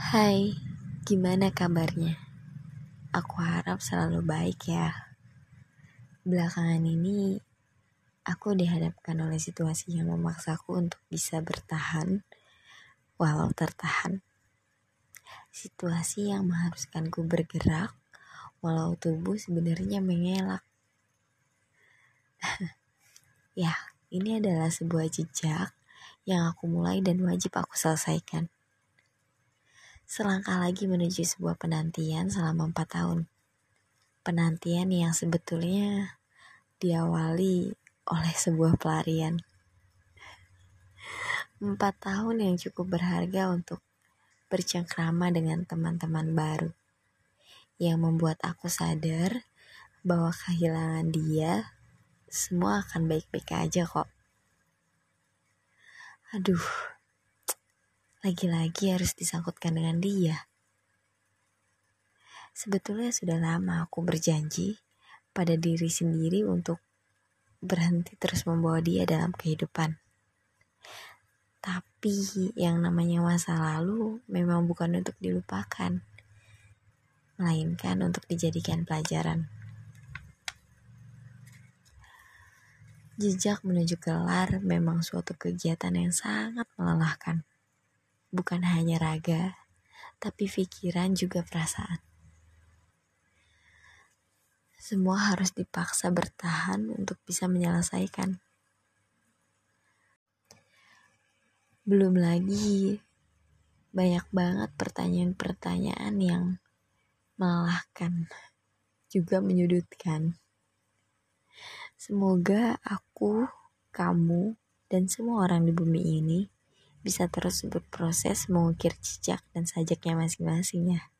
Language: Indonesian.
Hai, gimana kabarnya? Aku harap selalu baik ya. Belakangan ini, aku dihadapkan oleh situasi yang memaksaku untuk bisa bertahan, walau tertahan. Situasi yang mengharuskanku bergerak, walau tubuh sebenarnya mengelak. ya, ini adalah sebuah jejak yang aku mulai dan wajib aku selesaikan selangkah lagi menuju sebuah penantian selama empat tahun. Penantian yang sebetulnya diawali oleh sebuah pelarian. Empat tahun yang cukup berharga untuk bercengkrama dengan teman-teman baru. Yang membuat aku sadar bahwa kehilangan dia semua akan baik-baik aja kok. Aduh, lagi-lagi harus disangkutkan dengan dia. Sebetulnya sudah lama aku berjanji pada diri sendiri untuk berhenti terus membawa dia dalam kehidupan. Tapi yang namanya masa lalu memang bukan untuk dilupakan, melainkan untuk dijadikan pelajaran. Jejak menuju kelar memang suatu kegiatan yang sangat melelahkan bukan hanya raga, tapi pikiran juga perasaan. Semua harus dipaksa bertahan untuk bisa menyelesaikan. Belum lagi banyak banget pertanyaan-pertanyaan yang melelahkan, juga menyudutkan. Semoga aku, kamu, dan semua orang di bumi ini bisa terus berproses mengukir jejak dan sajaknya masing-masing ya.